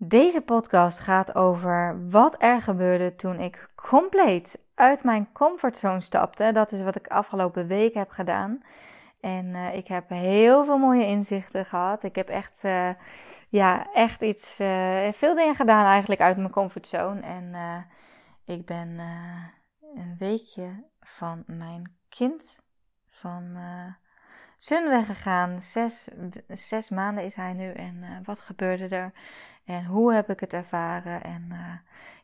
Deze podcast gaat over wat er gebeurde toen ik compleet uit mijn comfortzone stapte. Dat is wat ik afgelopen week heb gedaan. En uh, ik heb heel veel mooie inzichten gehad. Ik heb echt, uh, ja, echt iets, uh, veel dingen gedaan eigenlijk uit mijn comfortzone. En ik ben een weekje van mijn kind, van Sun weggegaan. Zes, maanden is hij nu. En wat gebeurde er? En hoe heb ik het ervaren? En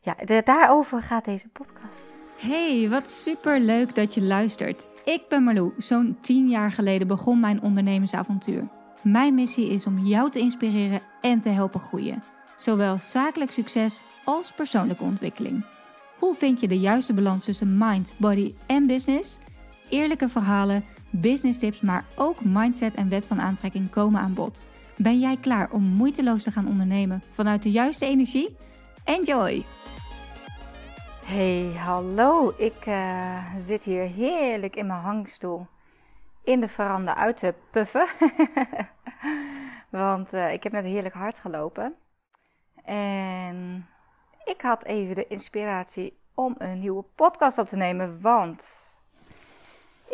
ja, daarover gaat deze podcast. Hey, wat super leuk dat je luistert. Ik ben Marlou. Zo'n 10 jaar geleden begon mijn ondernemersavontuur. Mijn missie is om jou te inspireren en te helpen groeien. Zowel zakelijk succes als persoonlijke ontwikkeling. Hoe vind je de juiste balans tussen mind, body en business? Eerlijke verhalen, business tips, maar ook mindset en wet van aantrekking komen aan bod. Ben jij klaar om moeiteloos te gaan ondernemen vanuit de juiste energie? Enjoy! Hey, hallo. Ik uh, zit hier heerlijk in mijn hangstoel in de veranda uit te puffen. Want uh, ik heb net heerlijk hard gelopen. En ik had even de inspiratie om een nieuwe podcast op te nemen. Want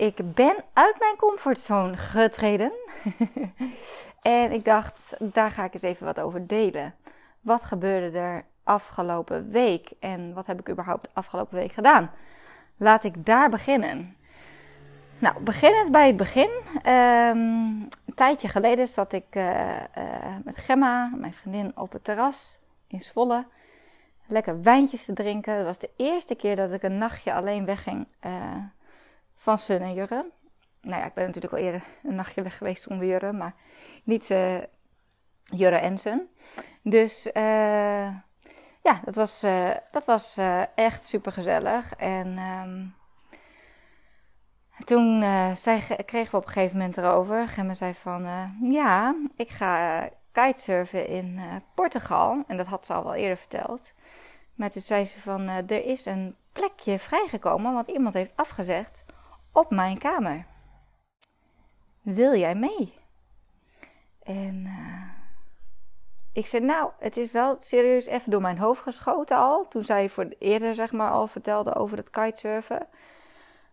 ik ben uit mijn comfortzone getreden. en ik dacht, daar ga ik eens even wat over delen. Wat gebeurde er afgelopen week en wat heb ik überhaupt afgelopen week gedaan? Laat ik daar beginnen. Nou, beginnend bij het begin. Um, een tijdje geleden zat ik uh, uh, met Gemma, mijn vriendin, op het terras in Zwolle. Lekker wijntjes te drinken. Dat was de eerste keer dat ik een nachtje alleen wegging uh, van Sun en Jurre. Nou ja, ik ben natuurlijk al eerder een nachtje weg geweest zonder Jurre, maar niet Jurre en Sun. Dus ja, dat was, uh, dat was echt super gezellig. En um, toen zei, kregen we op een gegeven moment erover. Gemma zei van, ja, ik ga kitesurfen in Portugal. En dat had ze al wel eerder verteld. Maar toen zei ze van, er is een plekje vrijgekomen, want iemand heeft afgezegd op mijn kamer. Wil jij mee? En ik zei, nou, het is wel serieus even door mijn hoofd geschoten al. Toen zij voor eerder, zeg maar, al vertelde over het kitesurfen.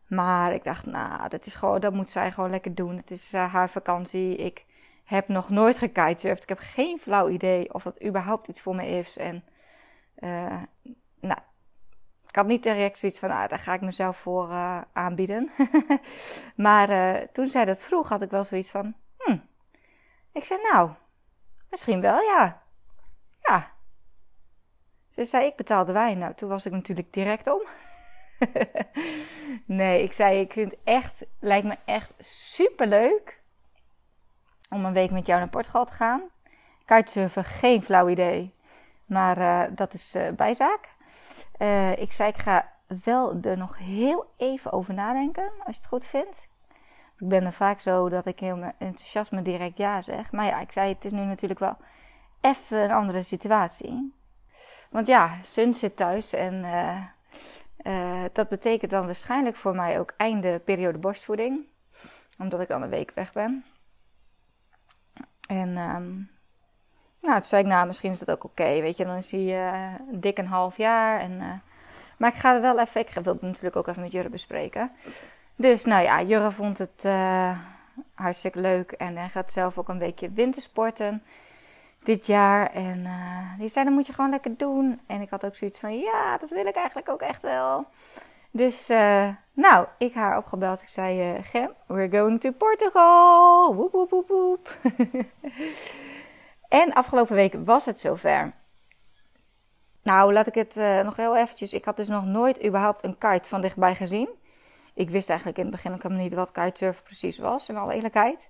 Maar ik dacht, nou, dat is gewoon, dat moet zij gewoon lekker doen. Het is uh, haar vakantie. Ik heb nog nooit gekitesurfd. Ik heb geen flauw idee of dat überhaupt iets voor me is. En, uh, nou, ik had niet direct zoiets van, ah, daar ga ik mezelf voor uh, aanbieden. maar toen zij dat vroeg, had ik wel zoiets van, hm. Ik zei, nou, Misschien wel, ja. Ja. Ze zei, ik betaal de wijn. Nou, toen was ik natuurlijk direct om. nee, ik zei, ik vind het echt, lijkt me echt super leuk om een week met jou naar Portugal te gaan. Kitesurfen, geen flauw idee. Maar uh, dat is bijzaak. Uh, ik zei, ik ga wel er nog heel even over nadenken, als je het goed vindt. Ik ben er vaak zo dat ik heel enthousiasme direct ja zeg. Maar ja, ik zei, het is nu natuurlijk wel even een andere situatie. Want ja, Sun zit thuis en uh, uh, dat betekent dan waarschijnlijk voor mij ook einde periode borstvoeding. Omdat ik dan een week weg ben. En um, nou, toen zei ik, nou, misschien is dat ook oké. Weet je, dan is hij uh, dik een half jaar. En, maar ik ga er wel even, ik wil het natuurlijk ook even met jullie bespreken. Dus nou ja, Jurre vond het uh, hartstikke leuk en hij gaat zelf ook een weekje wintersporten dit jaar. En die zei, dat moet je gewoon lekker doen. En ik had ook zoiets van, ja, dat wil ik eigenlijk ook echt wel. Dus nou, ik haar opgebeld. Ik zei, Gem, we're going to Portugal. Woep, woep, woep, woep. en afgelopen week was het zover. Nou, laat ik het nog heel eventjes. Ik had dus nog nooit überhaupt een kite van dichtbij gezien. Ik wist eigenlijk in het begin ook niet wat kitesurfen precies was, in alle eerlijkheid.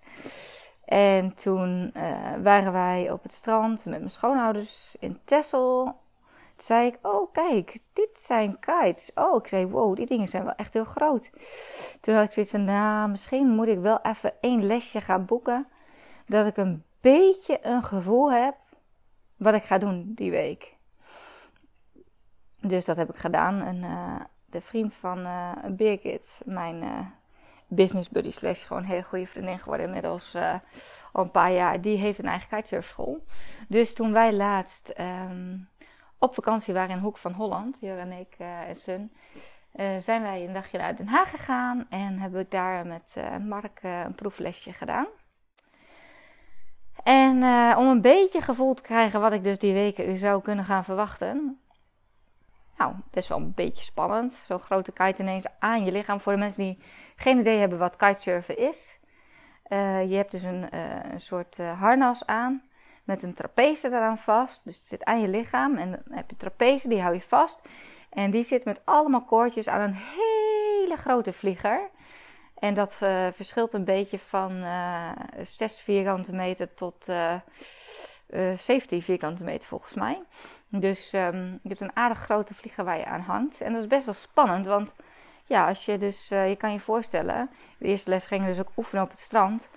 En toen uh, waren wij op het strand met mijn schoonouders in Texel. Toen zei ik, oh kijk, dit zijn kites. Oh, ik zei, wow, die dingen zijn wel echt heel groot. Toen had ik zoiets van, nou, misschien moet ik wel even één lesje gaan boeken. Dat ik een beetje een gevoel heb wat ik ga doen die week. Dus dat heb ik gedaan. En uh, de vriend van uh, Birgit, mijn uh, business buddy slash gewoon een hele goede vriendin geworden inmiddels al een paar jaar. Die heeft een eigen kitesurfschool. Dus toen wij laatst ehm, op vakantie waren in Hoek van Holland, Jur en ik en Sun, zijn wij een dagje naar Den Haag gegaan en heb ik daar met Mark een proeflesje gedaan. En om een beetje gevoel te krijgen wat ik dus die weken zou kunnen gaan verwachten, nou, best wel een beetje spannend. Zo'n grote kite ineens aan je lichaam. Voor de mensen die geen idee hebben wat kitesurfen is. Uh, je hebt dus een, uh, een soort harnas aan met een trapeze eraan vast. Dus het zit aan je lichaam en dan heb je trapeze, die hou je vast. En die zit met allemaal koordjes aan een hele grote vlieger. En dat verschilt een beetje van 6 vierkante meter tot 17 vierkante meter volgens mij. Dus um, je hebt een aardig grote vlieger waar aan hangt. En dat is best wel spannend, want ja, als je dus, uh, je kan je voorstellen, de eerste les gingen we dus ook oefenen op het strand.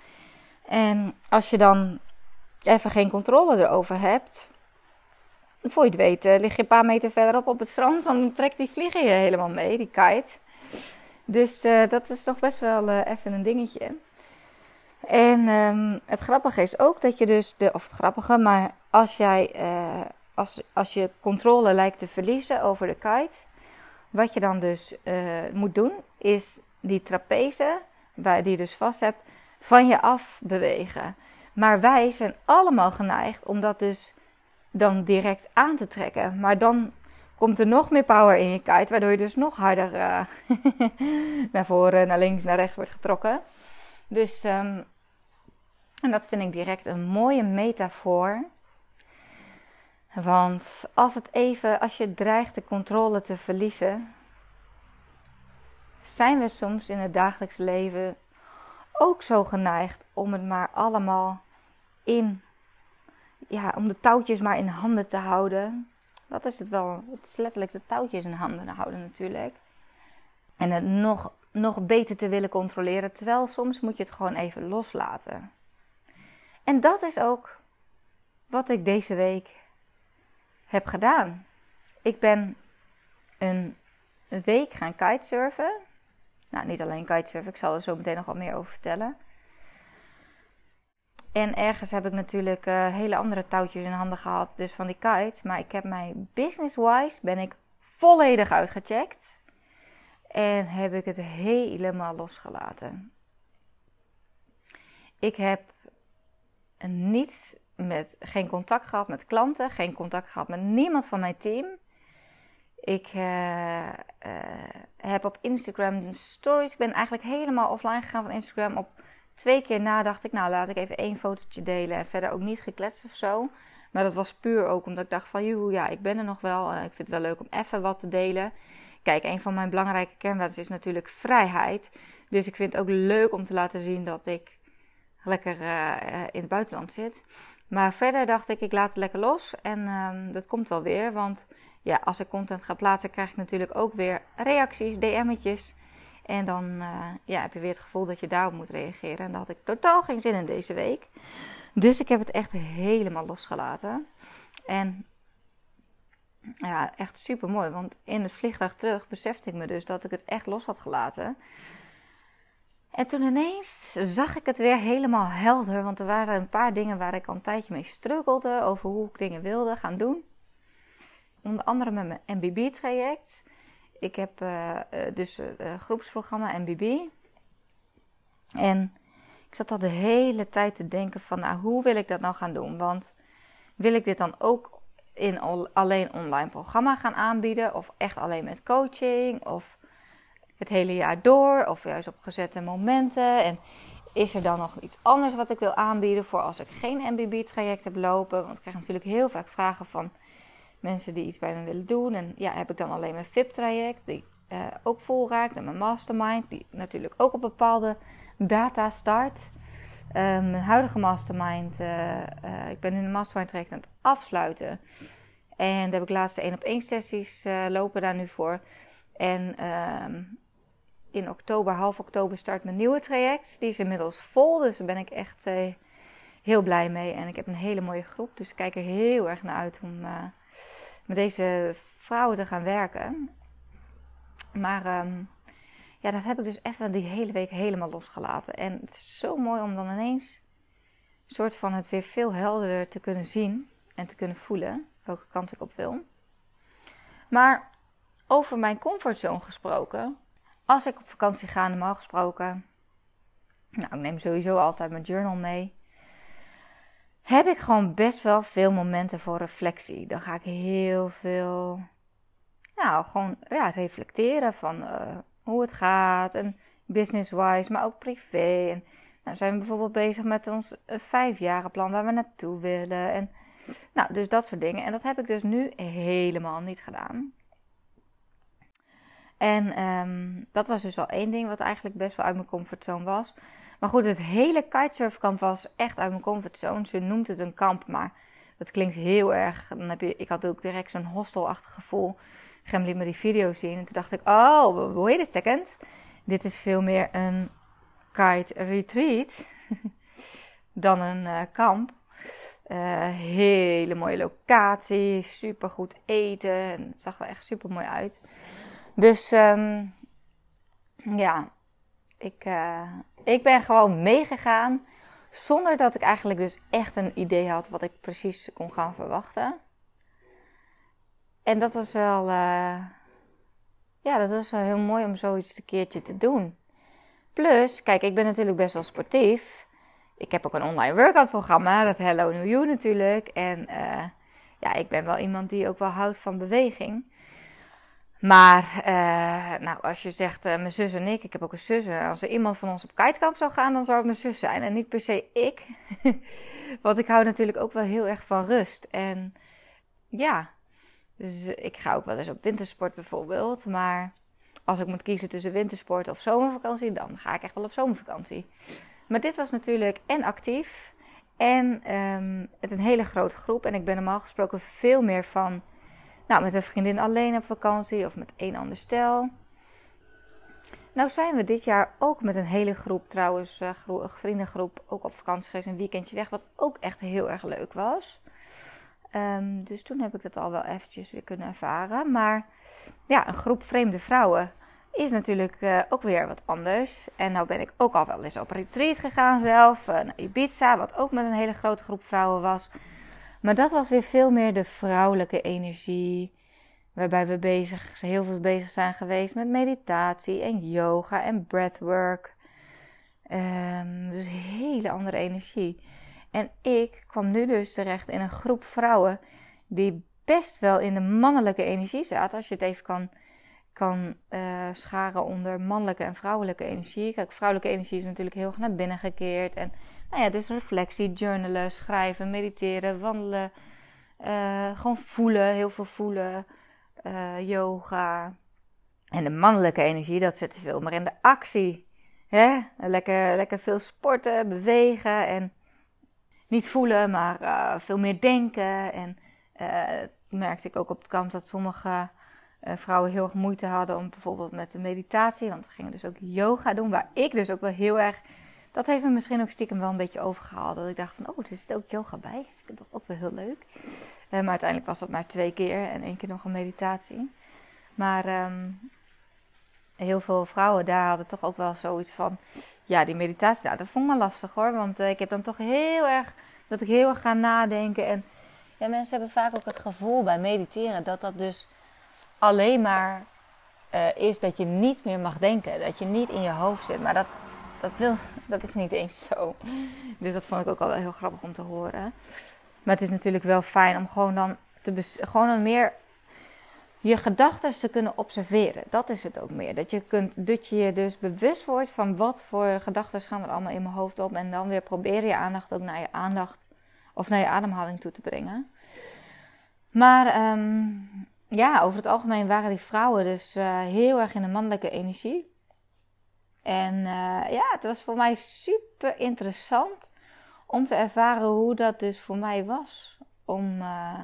En als je dan even geen controle erover hebt, voor je het weet, lig je een paar meter verderop op het strand, dan trekt die vlieger je helemaal mee, die kite. Dus uh, dat is toch best wel uh, even een dingetje. En um, het grappige is ook dat je dus, de, of het grappige, maar als jij als, als je controle lijkt te verliezen over de kite, wat je dan dus moet doen, is die trapeze, waar die je dus vast hebt, van je af bewegen. Maar wij zijn allemaal geneigd om dat dus dan direct aan te trekken. Maar dan komt er nog meer power in je kite, waardoor je dus nog harder uh, naar voren, naar links, naar rechts wordt getrokken. Dus, um, en dat vind ik direct een mooie metafoor want als het even, als je dreigt de controle te verliezen, zijn we soms in het dagelijks leven ook zo geneigd om het maar allemaal in, ja, om de touwtjes maar in handen te houden. Dat is het wel. Het is letterlijk de touwtjes in handen houden natuurlijk. En het nog, nog beter te willen controleren. Terwijl soms moet je het gewoon even loslaten. En dat is ook wat ik deze week heb gedaan. Ik ben een week gaan kitesurfen. Nou, niet alleen kitesurfen, ik zal er zo meteen nog wat meer over vertellen. En ergens heb ik natuurlijk uh, hele andere touwtjes in handen gehad, dus van die kite. Maar ik heb mij business-wise ben ik volledig uitgecheckt. En heb ik het helemaal losgelaten. Ik heb niets met, geen contact gehad met klanten, geen contact gehad met niemand van mijn team. Ik uh, uh, heb op Instagram stories. Ik ben eigenlijk helemaal offline gegaan van Instagram. Op twee keer na dacht ik, nou laat ik even één fotootje delen. En verder ook niet gekletst of zo. Maar dat was puur ook omdat ik dacht van, joh, ja, ik ben er nog wel. Uh, ik vind het wel leuk om even wat te delen. Kijk, een van mijn belangrijke kernwaarden is natuurlijk vrijheid. Dus ik vind het ook leuk om te laten zien dat ik lekker in het buitenland zit. Maar verder dacht ik, ik laat het lekker los. En um, dat komt wel weer. Want ja, als ik content ga plaatsen, krijg ik natuurlijk ook weer reacties, DM'tjes. En dan uh, ja, heb je weer het gevoel dat je daarop moet reageren. En daar had ik totaal geen zin in deze week. Dus ik heb het echt helemaal losgelaten. En ja, echt super mooi. Want in het vliegtuig terug besefte ik me dus dat ik het echt los had gelaten. En toen ineens zag ik het weer helemaal helder. Want er waren een paar dingen waar ik al een tijdje mee struggelde. Over hoe ik dingen wilde gaan doen. Onder andere met mijn MBB-traject. Ik heb uh, dus uh, groepsprogramma MBB. En ik zat al de hele tijd te denken van, nou, hoe wil ik dat nou gaan doen? Want wil ik dit dan ook in alleen online programma gaan aanbieden? Of echt alleen met coaching? Of het hele jaar door of juist op gezette momenten? En is er dan nog iets anders wat ik wil aanbieden voor als ik geen MBB-traject heb lopen? Want ik krijg natuurlijk heel vaak vragen van mensen die iets bij me willen doen. En ja, heb ik dan alleen mijn VIP-traject die uh, ook vol raakt en mijn mastermind die natuurlijk ook op bepaalde data start. Um, mijn huidige mastermind, uh, ik ben in een mastermind traject aan het afsluiten. En daar heb ik laatste één op één sessies lopen daar nu voor. En um, in oktober, half oktober, start mijn nieuwe traject. Die is inmiddels vol, dus daar ben ik echt heel blij mee. En ik heb een hele mooie groep, dus ik kijk er heel erg naar uit om met deze vrouwen te gaan werken. Maar um, Ja, dat heb ik dus even die hele week helemaal losgelaten. En het is zo mooi om dan ineens een soort van het weer veel helderder te kunnen zien en te kunnen voelen welke kant ik op wil. Maar over mijn comfortzone gesproken. Als ik op vakantie ga, normaal gesproken. Nou, ik neem sowieso altijd mijn journal mee. Heb ik gewoon best wel veel momenten voor reflectie. Dan ga ik heel veel. Nou, gewoon ja, reflecteren van uh, hoe het gaat. En business-wise, maar ook privé. En nou zijn we bijvoorbeeld bezig met ons vijfjarenplan waar we naartoe willen. En nou, dus dat soort dingen. En dat heb ik dus nu helemaal niet gedaan. En um, dat was dus al één ding wat eigenlijk best wel uit mijn comfortzone was. Maar goed, het hele kitesurfkamp was echt uit mijn comfortzone. Ze noemt het een kamp, maar dat klinkt heel erg. Dan heb je, ik had ook direct zo'n hostelachtig gevoel. Gem liet me die video zien en toen dacht ik, oh, wait a second. Dit is veel meer een kite retreat dan een uh, kamp. Uh, hele mooie locatie, super goed eten. En het zag er echt super mooi uit. Dus um, ja, ik, uh, ik ben gewoon meegegaan. Zonder dat ik eigenlijk dus echt een idee had wat ik precies kon gaan verwachten. En dat was wel, uh, ja, dat was wel heel mooi om zoiets een keertje te doen. Plus, kijk, ik ben natuurlijk best wel sportief. Ik heb ook een online workout programma, dat Hello New You natuurlijk. En uh, ja, ik ben wel iemand die ook wel houdt van beweging. Maar uh, nou, als je zegt uh, mijn zus en ik, ik heb ook een zus. Als er iemand van ons op kitekamp zou gaan, dan zou het mijn zus zijn. En niet per se ik. Want ik hou natuurlijk ook wel heel erg van rust. En ja, dus ik ga ook wel eens op wintersport bijvoorbeeld. Maar als ik moet kiezen tussen wintersport of zomervakantie, dan ga ik echt wel op zomervakantie. Maar dit was natuurlijk en actief en um, het een hele grote groep. En ik ben normaal gesproken veel meer van nou, met een vriendin alleen op vakantie of met één ander stel. Nou zijn we dit jaar ook met een hele groep, trouwens, uh, vriendengroep, ook op vakantie geweest, een weekendje weg, wat ook echt heel erg leuk was. Um, dus toen heb ik dat al wel eventjes weer kunnen ervaren. Maar ja, een groep vreemde vrouwen is natuurlijk uh, ook weer wat anders. En nou ben ik ook al wel eens op retreat gegaan zelf, uh, naar Ibiza, wat ook met een hele grote groep vrouwen was. Maar dat was weer veel meer de vrouwelijke energie. Waarbij we bezig, heel veel bezig zijn geweest met meditatie en yoga en breathwork. Um, dus hele andere energie. En ik kwam nu dus terecht in een groep vrouwen die best wel in de mannelijke energie zaten. Als je het even kan, kan uh, scharen onder mannelijke en vrouwelijke energie. Kijk, vrouwelijke energie is natuurlijk heel erg naar binnen gekeerd. En nou ja, dus reflectie, journalen, schrijven, mediteren, wandelen. Uh, gewoon voelen, heel veel voelen. Uh, yoga. En de mannelijke energie, dat zit veel meer in de actie. Hè? Lekker, lekker veel sporten, bewegen en niet voelen, maar veel meer denken. En merkte ik ook op het kamp dat sommige vrouwen heel erg moeite hadden om bijvoorbeeld met de meditatie. Want we gingen dus ook yoga doen, waar ik dus ook wel heel erg dat heeft me misschien ook stiekem wel een beetje overgehaald. Dat ik dacht van, oh, er zit ook yoga bij. Vind ik toch ook wel heel leuk. Uh, maar uiteindelijk was dat maar twee keer en één keer nog een meditatie. Maar um, heel veel vrouwen daar hadden toch ook wel zoiets van, ja, die meditatie, nou, dat vond ik lastig hoor. Want uh, ik heb dan toch heel erg, dat ik heel erg ga nadenken. En ja, mensen hebben vaak ook het gevoel bij mediteren dat dat dus alleen maar uh, is dat je niet meer mag denken. Dat je niet in je hoofd zit. Maar dat dat, wil, dat is niet eens zo. Dus dat vond ik ook al wel heel grappig om te horen. Maar het is natuurlijk wel fijn om gewoon dan, te gewoon dan meer je gedachten te kunnen observeren. Dat is het ook meer. Dat je, kunt, dat je je dus bewust wordt van wat voor gedachten gaan er allemaal in mijn hoofd op. En dan weer proberen je aandacht ook naar je aandacht of naar je ademhaling toe te brengen. Maar um, ja, over het algemeen waren die vrouwen dus uh, heel erg in de mannelijke energie. En uh, ja, het was voor mij super interessant om te ervaren hoe dat dus voor mij was om, uh,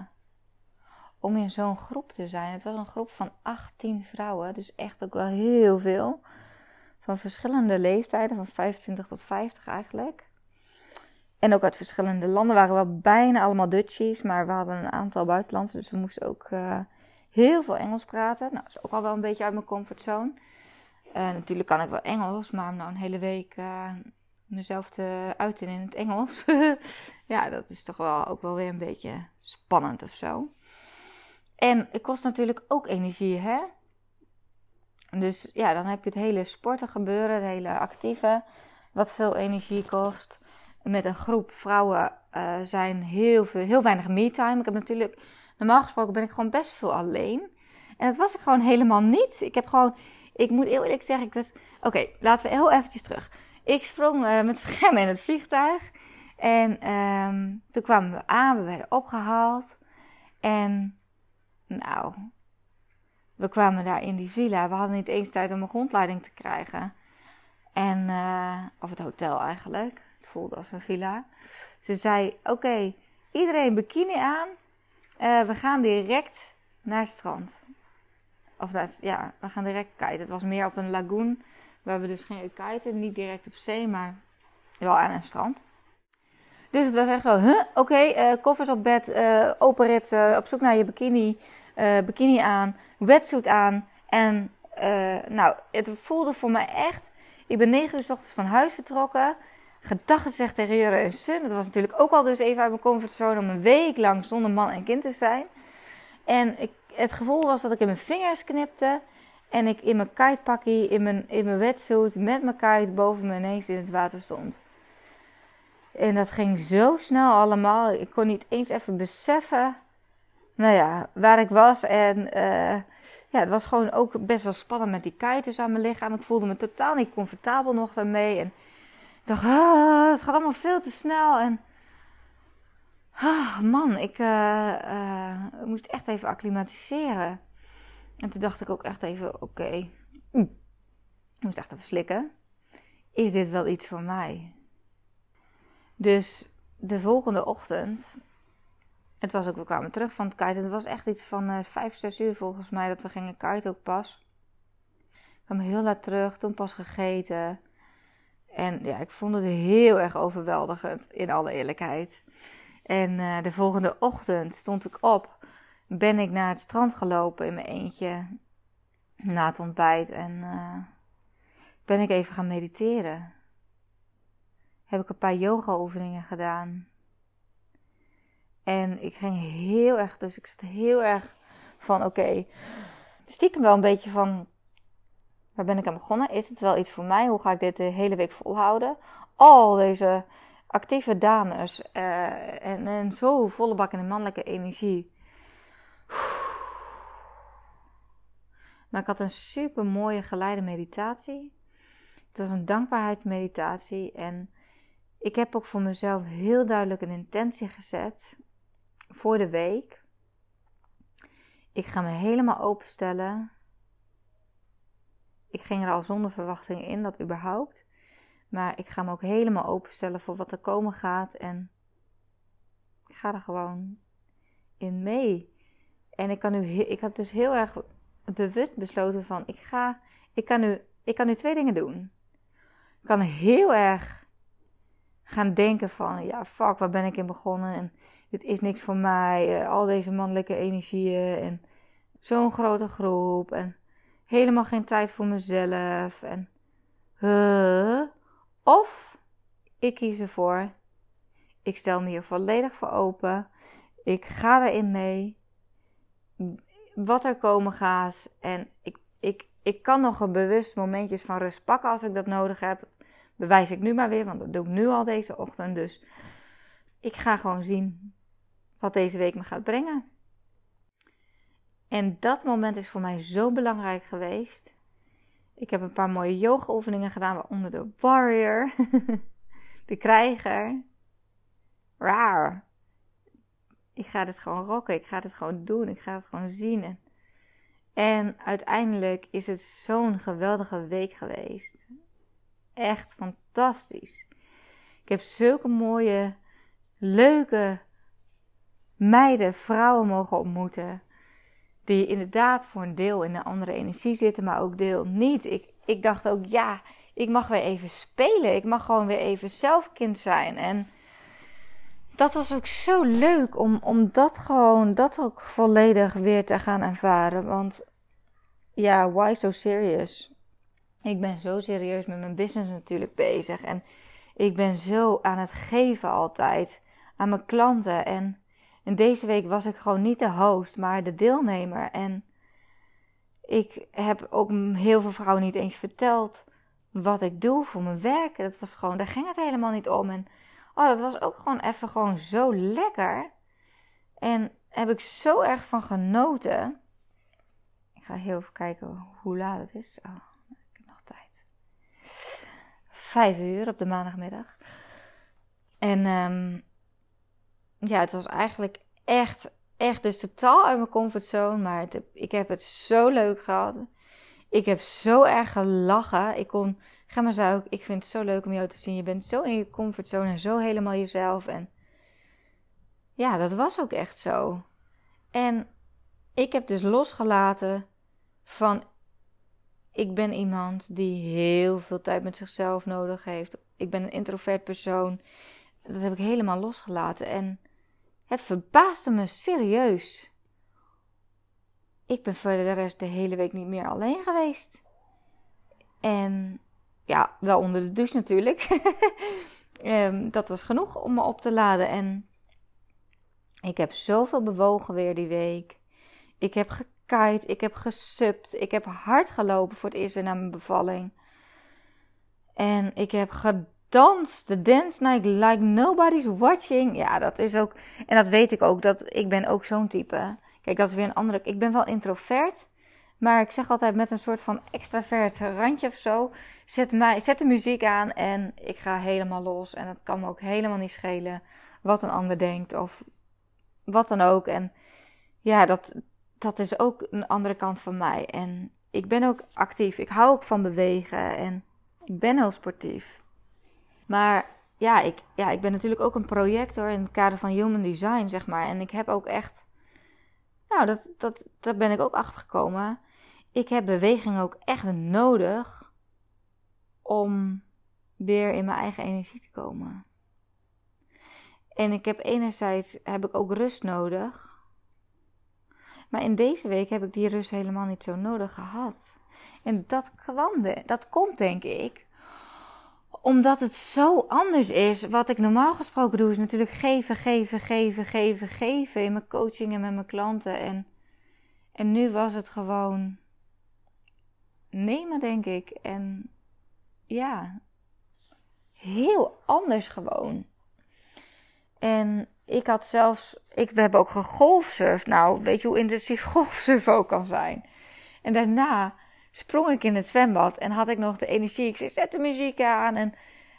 om in zo'n groep te zijn. Het was een groep van 18 vrouwen, dus echt ook wel heel veel. Van verschillende leeftijden, van 25 tot 50 eigenlijk. En ook uit verschillende landen waren we bijna allemaal Dutchies, maar we hadden een aantal buitenlandse, dus we moesten ook heel veel Engels praten. Nou, dat is ook al wel een beetje uit mijn comfortzone. Uh, natuurlijk kan ik wel Engels, maar om nou een hele week uh, mezelf te uiten in het Engels. ja, dat is toch wel ook wel weer een beetje spannend of zo. En het kost natuurlijk ook energie, hè? Dus ja, dan heb je het hele sporten gebeuren, het hele actieve, wat veel energie kost. Met een groep vrouwen uh, zijn heel, veel, heel weinig me-time. Ik heb natuurlijk, normaal gesproken ben ik gewoon best veel alleen. En dat was ik gewoon helemaal niet. Ik heb gewoon, ik moet heel eerlijk zeggen, ik was... Oké, laten we heel eventjes terug. Ik sprong uh, met Gemma in het vliegtuig. En um, toen kwamen we aan, we werden opgehaald. En nou, we kwamen daar in die villa. We hadden niet eens tijd om een grondleiding te krijgen. En, uh, of het hotel eigenlijk. Het voelde als een villa. Ze zei: Oké, iedereen bikini aan. Uh, we gaan direct naar het strand. Of dat, ja, we gaan direct kiten. Het was meer op een lagoon. Waar we dus gingen kiten. Niet direct op zee, maar wel aan een strand. Dus het was echt zo, huh? oké, uh, koffers op bed, uh, open ritsen, op zoek naar je bikini, bikini aan, wetsuit aan. En nou, het voelde voor mij echt, ik ben negen uur s ochtends van huis vertrokken. Gedag gezegd tegen Jure en Sun. Dat was natuurlijk ook al dus even uit mijn comfortzone om een week lang zonder man en kind te zijn. En ik, het gevoel was dat ik in mijn vingers knipte. En ik in mijn kitepakkie, in mijn, in mijn wetsuit, met mijn kite boven me ineens in het water stond. En dat ging zo snel allemaal. Ik kon niet eens even beseffen, nou ja, waar ik was. En uh, ja, het was gewoon ook best wel spannend met die kites aan mijn lichaam. Ik voelde me totaal niet comfortabel nog daarmee. En dacht, ah, het gaat allemaal veel te snel. En ah, man, ik uh, uh, moest echt even acclimatiseren. En toen dacht ik ook echt even, oké, ik moest echt even slikken. Is dit wel iets voor mij? Dus de volgende ochtend, het was ook, we kwamen terug van het kiten. Het was echt iets van uh, vijf, zes uur volgens mij dat we gingen kiten ook pas. Ik kwam heel laat terug, toen pas gegeten. En ja, ik vond het heel erg overweldigend, in alle eerlijkheid. En uh, de volgende ochtend stond ik op, ben ik naar het strand gelopen in mijn eentje na het ontbijt. En uh, ben ik even gaan mediteren heb ik een paar yoga-oefeningen gedaan. En ik ging heel erg, dus ik zat heel erg van: oké, okay, stiekem wel een beetje van: waar ben ik aan begonnen? Is het wel iets voor mij? Hoe ga ik dit de hele week volhouden? Al deze actieve dames uh, en, en zo volle bak in de mannelijke energie. Maar ik had een super mooie geleide meditatie. Het was een dankbaarheidsmeditatie en ik heb ook voor mezelf heel duidelijk een intentie gezet voor de week. Ik ga me helemaal openstellen. Ik ging er al zonder verwachting in, dat überhaupt. Maar ik ga me ook helemaal openstellen voor wat er komen gaat. En ik ga er gewoon in mee. En ik, kan nu, ik heb dus heel erg bewust besloten van... Ik, ga, ik, kan nu, ik kan nu twee dingen doen. Ik kan heel erg gaan denken van, ja, fuck, waar ben ik in begonnen? En dit is niks voor mij. Uh, al deze mannelijke energieën en zo'n grote groep en helemaal geen tijd voor mezelf. En, of ik kies ervoor, ik stel me hier volledig voor open. Ik ga erin mee. Wat er komen gaat. En ik, ik, ik kan nog een bewust momentjes van rust pakken als ik dat nodig heb bewijs ik nu maar weer, want dat doe ik nu al deze ochtend. Dus ik ga gewoon zien wat deze week me gaat brengen. En dat moment is voor mij zo belangrijk geweest. Ik heb een paar mooie yoga-oefeningen gedaan, waaronder de warrior, de krijger. Raar. Ik ga dit gewoon rocken, ik ga dit gewoon doen, ik ga het gewoon zien. En, en uiteindelijk is het zo'n geweldige week geweest echt fantastisch. Ik heb zulke mooie, leuke meiden, vrouwen mogen ontmoeten. Die inderdaad voor een deel in een andere energie zitten, maar ook deel niet. Ik, ik dacht ook, ja, ik mag weer even spelen. Ik mag gewoon weer even zelfkind zijn. En dat was ook zo leuk om, om dat gewoon, dat ook volledig weer te gaan ervaren. Want ja, why so serious? Ik ben zo serieus met mijn business natuurlijk bezig. En ik ben zo aan het geven altijd aan mijn klanten. En, en deze week was ik gewoon niet de host, maar de deelnemer. En ik heb ook heel veel vrouwen niet eens verteld wat ik doe voor mijn werk. Dat was gewoon, daar ging het helemaal niet om. En oh, dat was ook gewoon even gewoon zo lekker. En heb ik zo erg van genoten. Ik ga heel even kijken hoe laat het is. Oh, ik heb nog tijd. Vijf uur op de maandagmiddag. En um, ja, het was eigenlijk echt, echt dus totaal uit mijn comfortzone. Maar ik heb het zo leuk gehad. Ik heb zo erg gelachen. Ik kon, ga maar zo, ik vind het zo leuk om jou te zien. Je bent zo in je comfortzone en zo helemaal jezelf. En ja, dat was ook echt zo. En ik heb dus losgelaten van ik ben iemand die heel veel tijd met zichzelf nodig heeft. Ik ben een introvert persoon. Dat heb ik helemaal losgelaten. En het verbaasde me serieus. Ik ben voor de rest de hele week niet meer alleen geweest. En ja, wel onder de douche natuurlijk. um, dat was genoeg om me op te laden. En ik heb zoveel bewogen weer die week. Ik heb gekite, ik heb gesupt, ik heb hard gelopen voor het eerst weer na mijn bevalling. En ik heb gedanst, de dance night like nobody's watching. Ja, dat is ook, en dat weet ik ook, dat ik ben ook zo'n type. Kijk, dat is weer een andere, ik ben wel introvert. Maar ik zeg altijd met een soort van extravert randje of zo. Zet, mij, zet de muziek aan en ik ga helemaal los. En het kan me ook helemaal niet schelen wat een ander denkt of wat dan ook. En ja, dat, dat is ook een andere kant van mij. En ik ben ook actief. Ik hou ook van bewegen en ik ben heel sportief. Maar ja, ik, ja, ik ben natuurlijk ook een projector in het kader van human design, zeg maar. En ik heb ook echt. Nou, dat, dat, daar ben ik ook achter gekomen. Ik heb beweging ook echt nodig om weer in mijn eigen energie te komen. En ik heb enerzijds heb ik ook rust nodig. Maar in deze week heb ik die rust helemaal niet zo nodig gehad. En dat kwam de, dat komt denk ik omdat het zo anders is. Wat ik normaal gesproken doe is natuurlijk geven, geven, geven, geven, geven in mijn coaching en met mijn klanten. En, en nu was het gewoon nemen, denk ik. En ja, heel anders gewoon. En ik had zelfs, ik, we hebben ook gegolfsurfd. Nou, weet je hoe intensief golfsurfen ook kan zijn. En daarna sprong ik in het zwembad en had ik nog de energie. Ik zei, zet de muziek aan en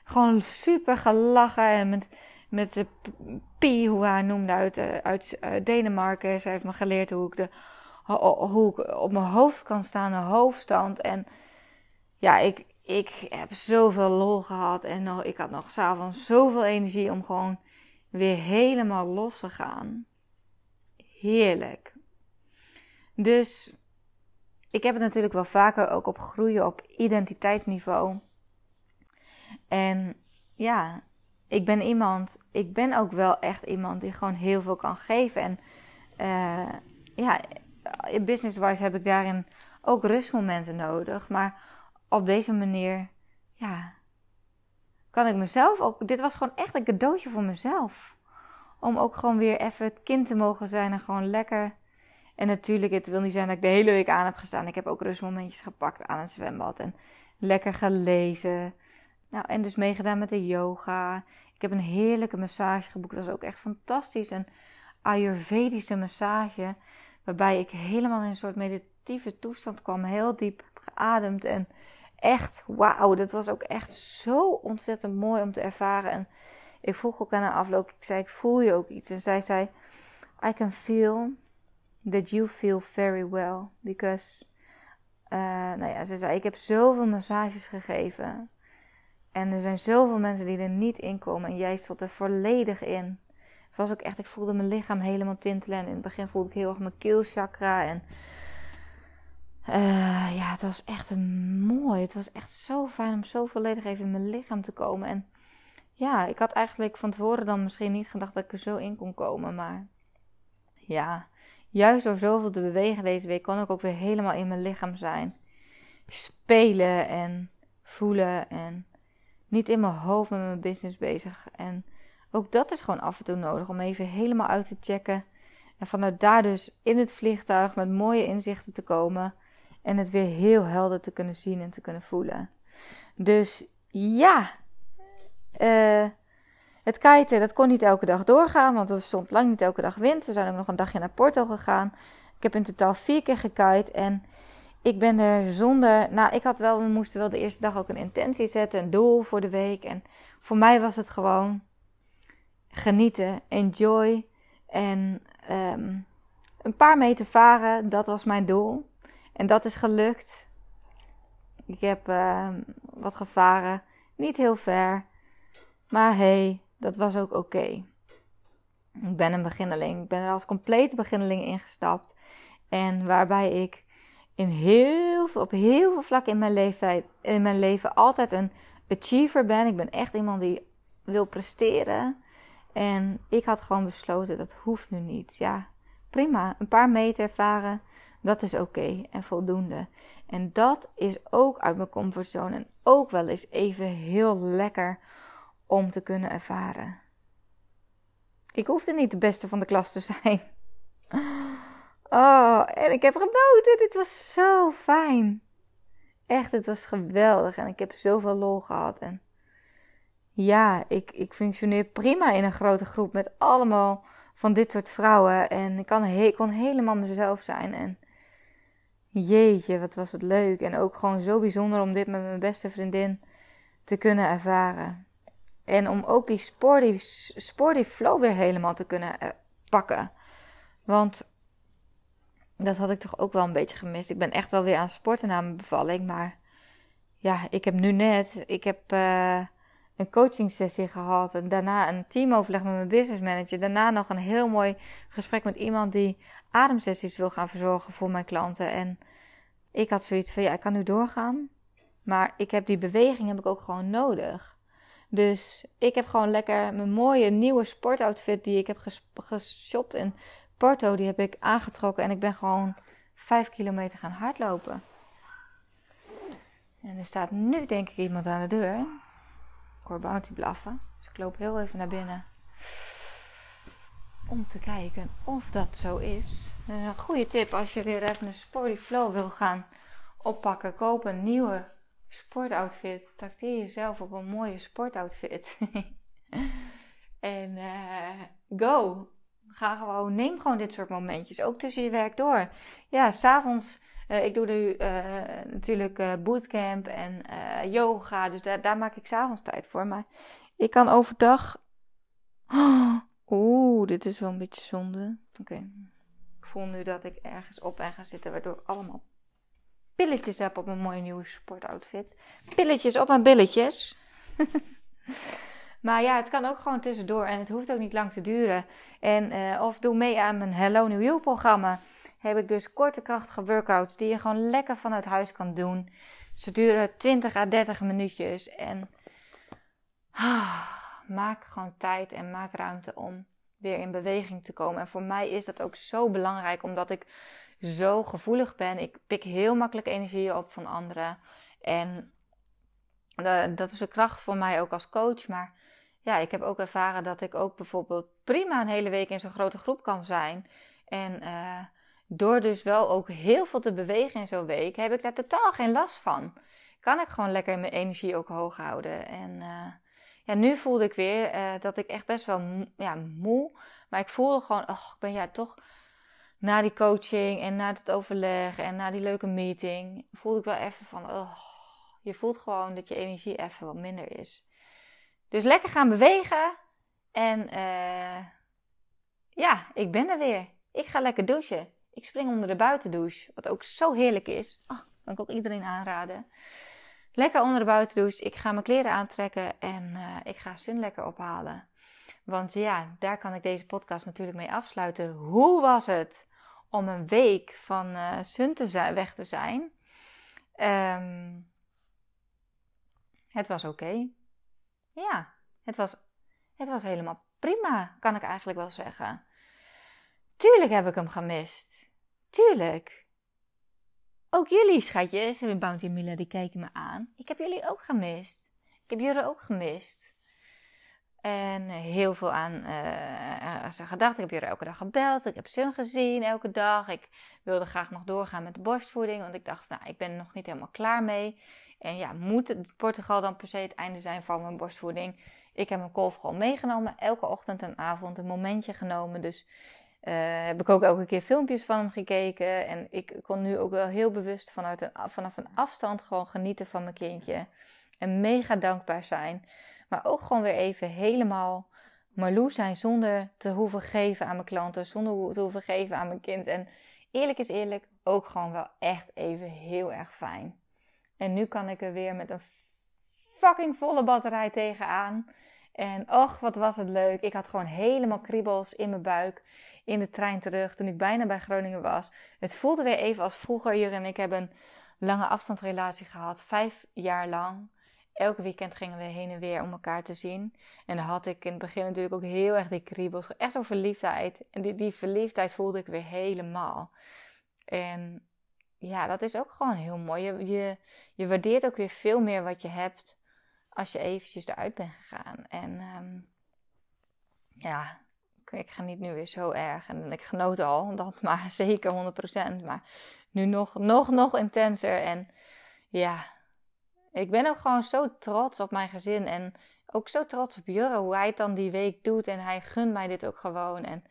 gewoon super gelachen. En met, met de Pi, hoe hij noemde, uit, eh, uit uh, Denemarken. Zij heeft me geleerd hoe ik, de, hoe ik op mijn hoofd kan staan, een hoofdstand. En ja, ik, ik heb zoveel lol gehad. En nog, ik had nog s'avonds zoveel energie om gewoon weer helemaal los te gaan. Heerlijk. Dus ik heb het natuurlijk wel vaker ook op groeien op identiteitsniveau. En ja, ik ben iemand, ik ben ook wel echt iemand die gewoon heel veel kan geven. En uh, ja, business-wise heb ik daarin ook rustmomenten nodig. Maar op deze manier, ja, kan ik mezelf ook. Dit was gewoon echt een cadeautje voor mezelf. Om ook gewoon weer even het kind te mogen zijn en gewoon lekker. En natuurlijk, het wil niet zijn dat ik de hele week aan heb gestaan. Ik heb ook rustmomentjes gepakt aan het zwembad en lekker gelezen. Nou, en dus meegedaan met de yoga. Ik heb een heerlijke massage geboekt. Dat was ook echt fantastisch. Een Ayurvedische massage. Waarbij ik helemaal in een soort meditatieve toestand kwam. Heel diep geademd. En echt, wauw, dat was ook echt zo ontzettend mooi om te ervaren. En ik vroeg ook aan de afloop, ik zei, ik voel je ook iets? En zij zei, I can feel that you feel very well. Because, uh, nou ja, ze zei, ik heb zoveel massages gegeven. En er zijn zoveel mensen die er niet in komen. En jij stond er volledig in. Het was ook echt, ik voelde mijn lichaam helemaal tintelen. En in het begin voelde ik heel erg mijn keelchakra. En uh, ja, het was echt mooi. Het was echt zo fijn om zo volledig even in mijn lichaam te komen. En ja, ik had eigenlijk van tevoren dan misschien niet gedacht dat ik er zo in kon komen. Maar ja, juist door zoveel te bewegen deze week kon ik ook weer helemaal in mijn lichaam zijn. spelen en voelen en niet in mijn hoofd met mijn business bezig. En ook dat is gewoon af en toe nodig om even helemaal uit te checken. En vanuit daar dus in het vliegtuig met mooie inzichten te komen. En het weer heel helder te kunnen zien en te kunnen voelen. Dus ja, uh, het kiten dat kon niet elke dag doorgaan, want er stond lang niet elke dag wind. We zijn ook nog een dagje naar Porto gegaan. Ik heb in totaal vier keer gekite en ik ben er zonder. Nou, ik had wel, we moesten wel de eerste dag ook een intentie zetten, een doel voor de week. En voor mij was het gewoon genieten, enjoy en um, een paar meter varen. Dat was mijn doel en dat is gelukt. Ik heb uh, wat gevaren, niet heel ver, maar hey, dat was ook oké. Ik ben een beginneling. Ik ben er als complete beginneling ingestapt. En waarbij ik in heel op heel veel vlakken in mijn, leven, in mijn leven altijd een achiever ben. Ik ben echt iemand die wil presteren. En ik had gewoon besloten, dat hoeft nu niet. Ja, prima. Een paar meter varen, dat is oké en voldoende. En dat is ook uit mijn comfortzone. En ook wel eens even heel lekker om te kunnen ervaren. Ik hoefde niet de beste van de klas te zijn. Oh, en ik heb genoten. Dit was zo fijn. Echt, het was geweldig. En ik heb zoveel lol gehad. En ja, ik, ik functioneer prima in een grote groep met allemaal van dit soort vrouwen. En ik, kan, ik kon helemaal mezelf zijn. En jeetje, wat was het leuk. En ook gewoon zo bijzonder om dit met mijn beste vriendin te kunnen ervaren. En om ook die sporty, sporty flow weer helemaal te kunnen eh, pakken. Want dat had ik toch ook wel een beetje gemist. Ik ben echt wel weer aan sporten na mijn bevalling. Maar ja, ik heb nu net. Ik heb uh, een coaching sessie gehad. En daarna een teamoverleg met mijn business manager. Daarna nog een heel mooi gesprek met iemand die ademsessies wil gaan verzorgen voor mijn klanten. En ik had zoiets van ja, ik kan nu doorgaan. Maar ik heb die beweging heb ik ook gewoon nodig. Dus ik heb gewoon lekker mijn mooie nieuwe sportoutfit die ik heb geshopt in Porto, die heb ik aangetrokken en ik ben gewoon 5 kilometer gaan hardlopen. En er staat nu denk ik iemand aan de deur. Ik hoor Bounty blaffen. Dus ik loop heel even naar binnen. Om te kijken of dat zo is. Een goede tip als je weer even een sporty flow wil gaan oppakken. Koop een nieuwe sportoutfit. Trakteer jezelf op een mooie sportoutfit. en uh, go! Ga gewoon, neem gewoon dit soort momentjes. Ook tussen je werk door. Ja, s'avonds. Uh, ik doe nu uh, natuurlijk bootcamp en yoga. Dus daar, daar maak ik s'avonds tijd voor. Maar ik kan overdag. Oeh, dit is wel een beetje zonde. Oké. Ik voel nu dat ik ergens op ben gaan zitten. Waardoor allemaal pilletjes heb op mijn mooie nieuwe sportoutfit. Pilletjes op mijn billetjes. Maar ja, het kan ook gewoon tussendoor en het hoeft ook niet lang te duren. En, uh, of doe mee aan mijn Hello New You programma. Heb ik dus korte krachtige workouts die je gewoon lekker vanuit huis kan doen. Ze duren 20 à 30 minuutjes. En ah, maak gewoon tijd en maak ruimte om weer in beweging te komen. En voor mij is dat ook zo belangrijk omdat ik zo gevoelig ben. Ik pik heel makkelijk energie op van anderen. En uh, dat is een kracht voor mij ook als coach. Maar ja, ik heb ook ervaren dat ik ook bijvoorbeeld prima een hele week in zo'n grote groep kan zijn. En uh, door dus wel ook heel veel te bewegen in zo'n week, heb ik daar totaal geen last van. Kan ik gewoon lekker mijn energie ook hoog houden. En uh, ja, nu voelde ik weer dat ik echt best wel ja, moe. Maar ik voelde gewoon, oh, ik ben ja toch na die coaching en na het overleg en na die leuke meeting, voelde ik wel even van, oh, je voelt gewoon dat je energie even wat minder is. Dus lekker gaan bewegen. En uh, ja, ik ben er weer. Ik ga lekker douchen. Ik spring onder de buitendouche, wat ook zo heerlijk is. Oh, kan ik ook iedereen aanraden. Lekker onder de buitendouche. Ik ga mijn kleren aantrekken en uh, ik ga Sun lekker ophalen. Want ja, daar kan ik deze podcast natuurlijk mee afsluiten. Hoe was het om een week van uh, Sun te zijn, weg te zijn? Um, het was oké. Ja, het was, het was helemaal prima, kan ik eigenlijk wel zeggen. Tuurlijk heb ik hem gemist. Tuurlijk. ook jullie schatjes, Bounty en Mila, die kijken me aan. Ik heb jullie ook gemist. Ik heb jullie ook gemist. En heel veel aan uh, ze gedacht. Ik heb jullie elke dag gebeld. Ik heb Sun gezien elke dag. Ik wilde graag nog doorgaan met de borstvoeding. Want ik dacht, nou, ik ben er nog niet helemaal klaar mee. En ja, moet Portugal dan per se het einde zijn van mijn borstvoeding? Ik heb mijn kolf gewoon meegenomen. Elke ochtend en avond een momentje genomen. Dus uh, heb ik ook elke keer filmpjes van hem gekeken. En ik kon nu ook wel heel bewust vanuit een, vanaf een afstand gewoon genieten van mijn kindje. En mega dankbaar zijn. Maar ook gewoon weer even helemaal Marloes zijn zonder te hoeven geven aan mijn klanten. Zonder te hoeven geven aan mijn kind. En eerlijk is eerlijk, ook gewoon wel echt even heel erg fijn. En nu kan ik er weer met een fucking volle batterij tegenaan. En och, wat was het leuk. Ik had gewoon helemaal kriebels in mijn buik in de trein terug toen ik bijna bij Groningen was. Het voelde weer even als vroeger. Jur en ik hebben een lange afstandsrelatie gehad, vijf jaar lang. Elke weekend gingen we heen en weer om elkaar te zien. En dan had ik in het begin natuurlijk ook heel erg die kriebels. Echt een verliefdheid. En die, die verliefdheid voelde ik weer helemaal. En ja, dat is ook gewoon heel mooi. Je, je, je waardeert ook weer veel meer wat je hebt als je eventjes eruit bent gegaan. En um, ja, ik geniet nu weer zo erg. En ik genoot al, dat maar zeker 100%. Maar nu nog, nog, nog intenser. En ja, ik ben ook gewoon zo trots op mijn gezin. En ook zo trots op Jurre, hoe hij het dan die week doet. En hij gunt mij dit ook gewoon. En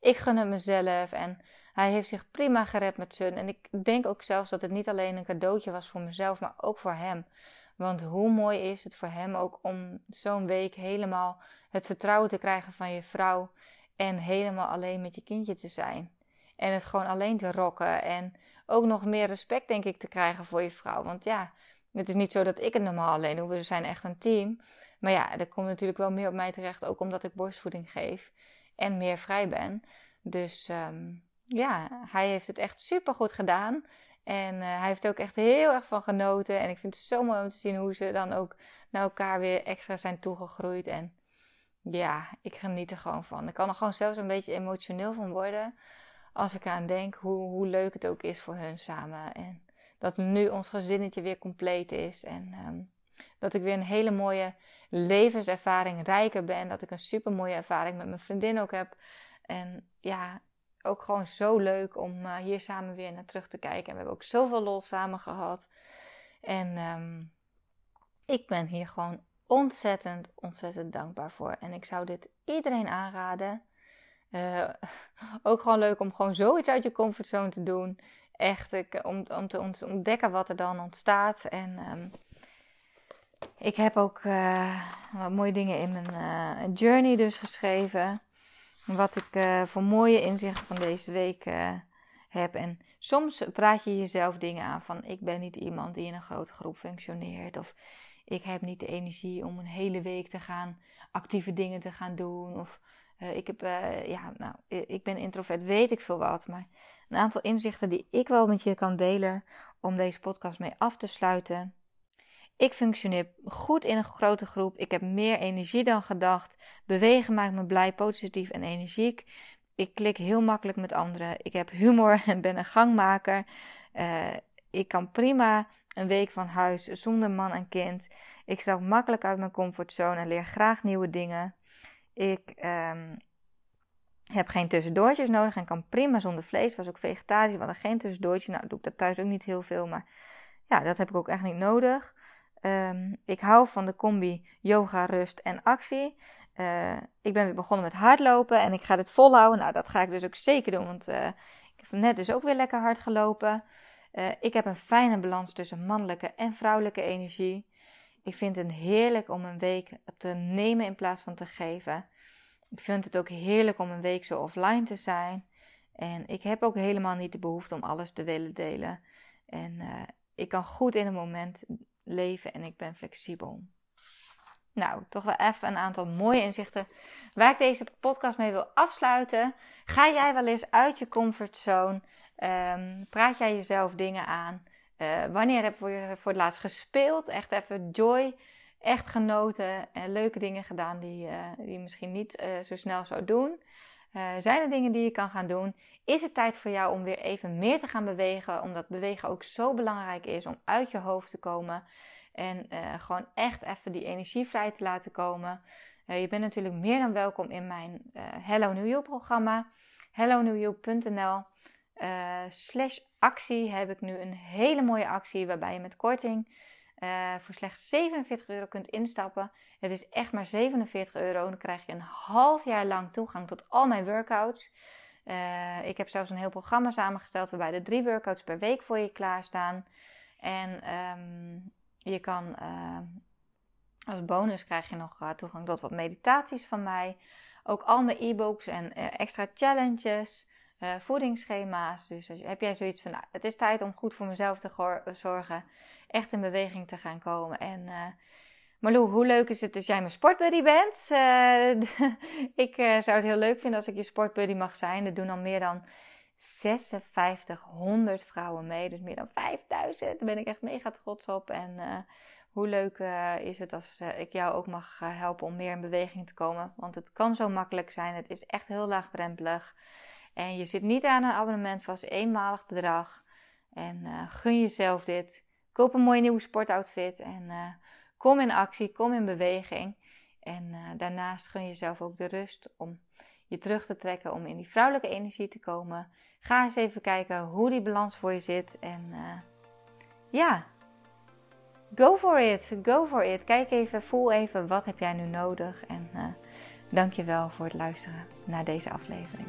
ik gun het mezelf. En hij heeft zich prima gered met Sun. En ik denk ook zelfs dat het niet alleen een cadeautje was voor mezelf, maar ook voor hem. Want hoe mooi is het voor hem ook om zo'n week helemaal het vertrouwen te krijgen van je vrouw. En helemaal alleen met je kindje te zijn. En het gewoon alleen te rocken. En ook nog meer respect, denk ik, te krijgen voor je vrouw. Want ja, het is niet zo dat ik het normaal alleen doe. We zijn echt een team. Maar ja, er komt natuurlijk wel meer op mij terecht. Ook omdat ik borstvoeding geef. En meer vrij ben. Dus um, ja, hij heeft het echt super goed gedaan. En uh, hij heeft er ook echt heel erg van genoten. En ik vind het zo mooi om te zien hoe ze dan ook naar elkaar weer extra zijn toegegroeid. En ja, ik geniet er gewoon van. Ik kan er gewoon zelfs een beetje emotioneel van worden. Als ik aan denk hoe, hoe leuk het ook is voor hun samen. En dat nu ons gezinnetje weer compleet is. En um, dat ik weer een hele mooie levenservaring rijker ben. Dat ik een super mooie ervaring met mijn vriendin ook heb. En ja, ook gewoon zo leuk om uh, hier samen weer naar terug te kijken. En we hebben ook zoveel lol samen gehad. En um, ik ben hier gewoon ontzettend, ontzettend dankbaar voor. En ik zou dit iedereen aanraden. Uh, ook gewoon leuk om gewoon zoiets uit je comfortzone te doen. Echt ik, om, om te ontdekken wat er dan ontstaat. En um, ik heb ook uh, wat mooie dingen in mijn uh, journey dus geschreven. Wat ik voor mooie inzichten van deze week heb. En soms praat je jezelf dingen aan van ik ben niet iemand die in een grote groep functioneert. Of ik heb niet de energie om een hele week te gaan actieve dingen te gaan doen. Of ik, heb, ja, nou, ik ben introvert, weet ik veel wat. Maar een aantal inzichten die ik wel met je kan delen om deze podcast mee af te sluiten. Ik functioneer goed in een grote groep. Ik heb meer energie dan gedacht. Bewegen maakt me blij, positief en energiek. Ik klik heel makkelijk met anderen. Ik heb humor en ben een gangmaker. Uh, ik kan prima een week van huis zonder man en kind. Ik stap makkelijk uit mijn comfortzone en leer graag nieuwe dingen. Ik um, heb geen tussendoortjes nodig en kan prima zonder vlees. Was ook vegetarisch, we hadden geen tussendoortje. Nou, doe ik dat thuis ook niet heel veel, maar ja, dat heb ik ook echt niet nodig. Um, ik hou van de combi yoga, rust en actie. Uh, ik ben weer begonnen met hardlopen en ik ga dit volhouden. Nou, dat ga ik dus ook zeker doen, want uh, ik heb net dus ook weer lekker hard gelopen. Uh, ik heb een fijne balans tussen mannelijke en vrouwelijke energie. Ik vind het heerlijk om een week te nemen in plaats van te geven. Ik vind het ook heerlijk om een week zo offline te zijn. En ik heb ook helemaal niet de behoefte om alles te willen delen. En uh, ik kan goed in het moment leven en ik ben flexibel. Nou, toch wel even een aantal mooie inzichten waar ik deze podcast mee wil afsluiten. Ga jij wel eens uit je comfortzone? Um, praat jij jezelf dingen aan? Uh, wanneer heb je voor het laatst gespeeld? Echt even joy, echt genoten en leuke dingen gedaan die, uh, die je misschien niet uh, zo snel zou doen. Uh, zijn er dingen die je kan gaan doen? Is het tijd voor jou om weer even meer te gaan bewegen? Omdat bewegen ook zo belangrijk is om uit je hoofd te komen. En gewoon echt even die energie vrij te laten komen. Je bent natuurlijk meer dan welkom in mijn Hello New You programma. hellonewYou.nl slash actie heb ik nu een hele mooie actie waarbij je met korting uh, voor slechts 47 euro kunt instappen. Het is echt maar 47 euro. Dan krijg je een half jaar lang toegang tot al mijn workouts. Uh, ik heb zelfs een heel programma samengesteld waarbij de drie workouts per week voor je klaarstaan. En um, je kan uh, als bonus krijg je nog toegang tot wat meditaties van mij. Ook al mijn e-books en extra challenges. Uh, voedingsschema's. Dus heb jij zoiets van, nou, het is tijd om goed voor mezelf te zorgen, echt in beweging te gaan komen. En uh, hoe leuk is het als jij mijn sportbuddy bent? Uh, ik zou het heel leuk vinden als ik je sportbuddy mag zijn. Er doen al meer dan 5600 vrouwen mee, dus meer dan 5000. Daar ben ik echt mega trots op. En hoe leuk is het als ik jou ook mag helpen om meer in beweging te komen? Want het kan zo makkelijk zijn. Het is echt heel laagdrempelig. En je zit niet aan een abonnement vast, eenmalig bedrag. En gun jezelf dit. Koop een mooie nieuwe sportoutfit en uh, kom in actie, kom in beweging. En uh, daarnaast gun jezelf ook de rust om je terug te trekken, om in die vrouwelijke energie te komen. Ga eens even kijken hoe die balans voor je zit. En ja, go for it, go for it. Kijk even, voel even, wat heb jij nu nodig? En dank je wel voor het luisteren naar deze aflevering.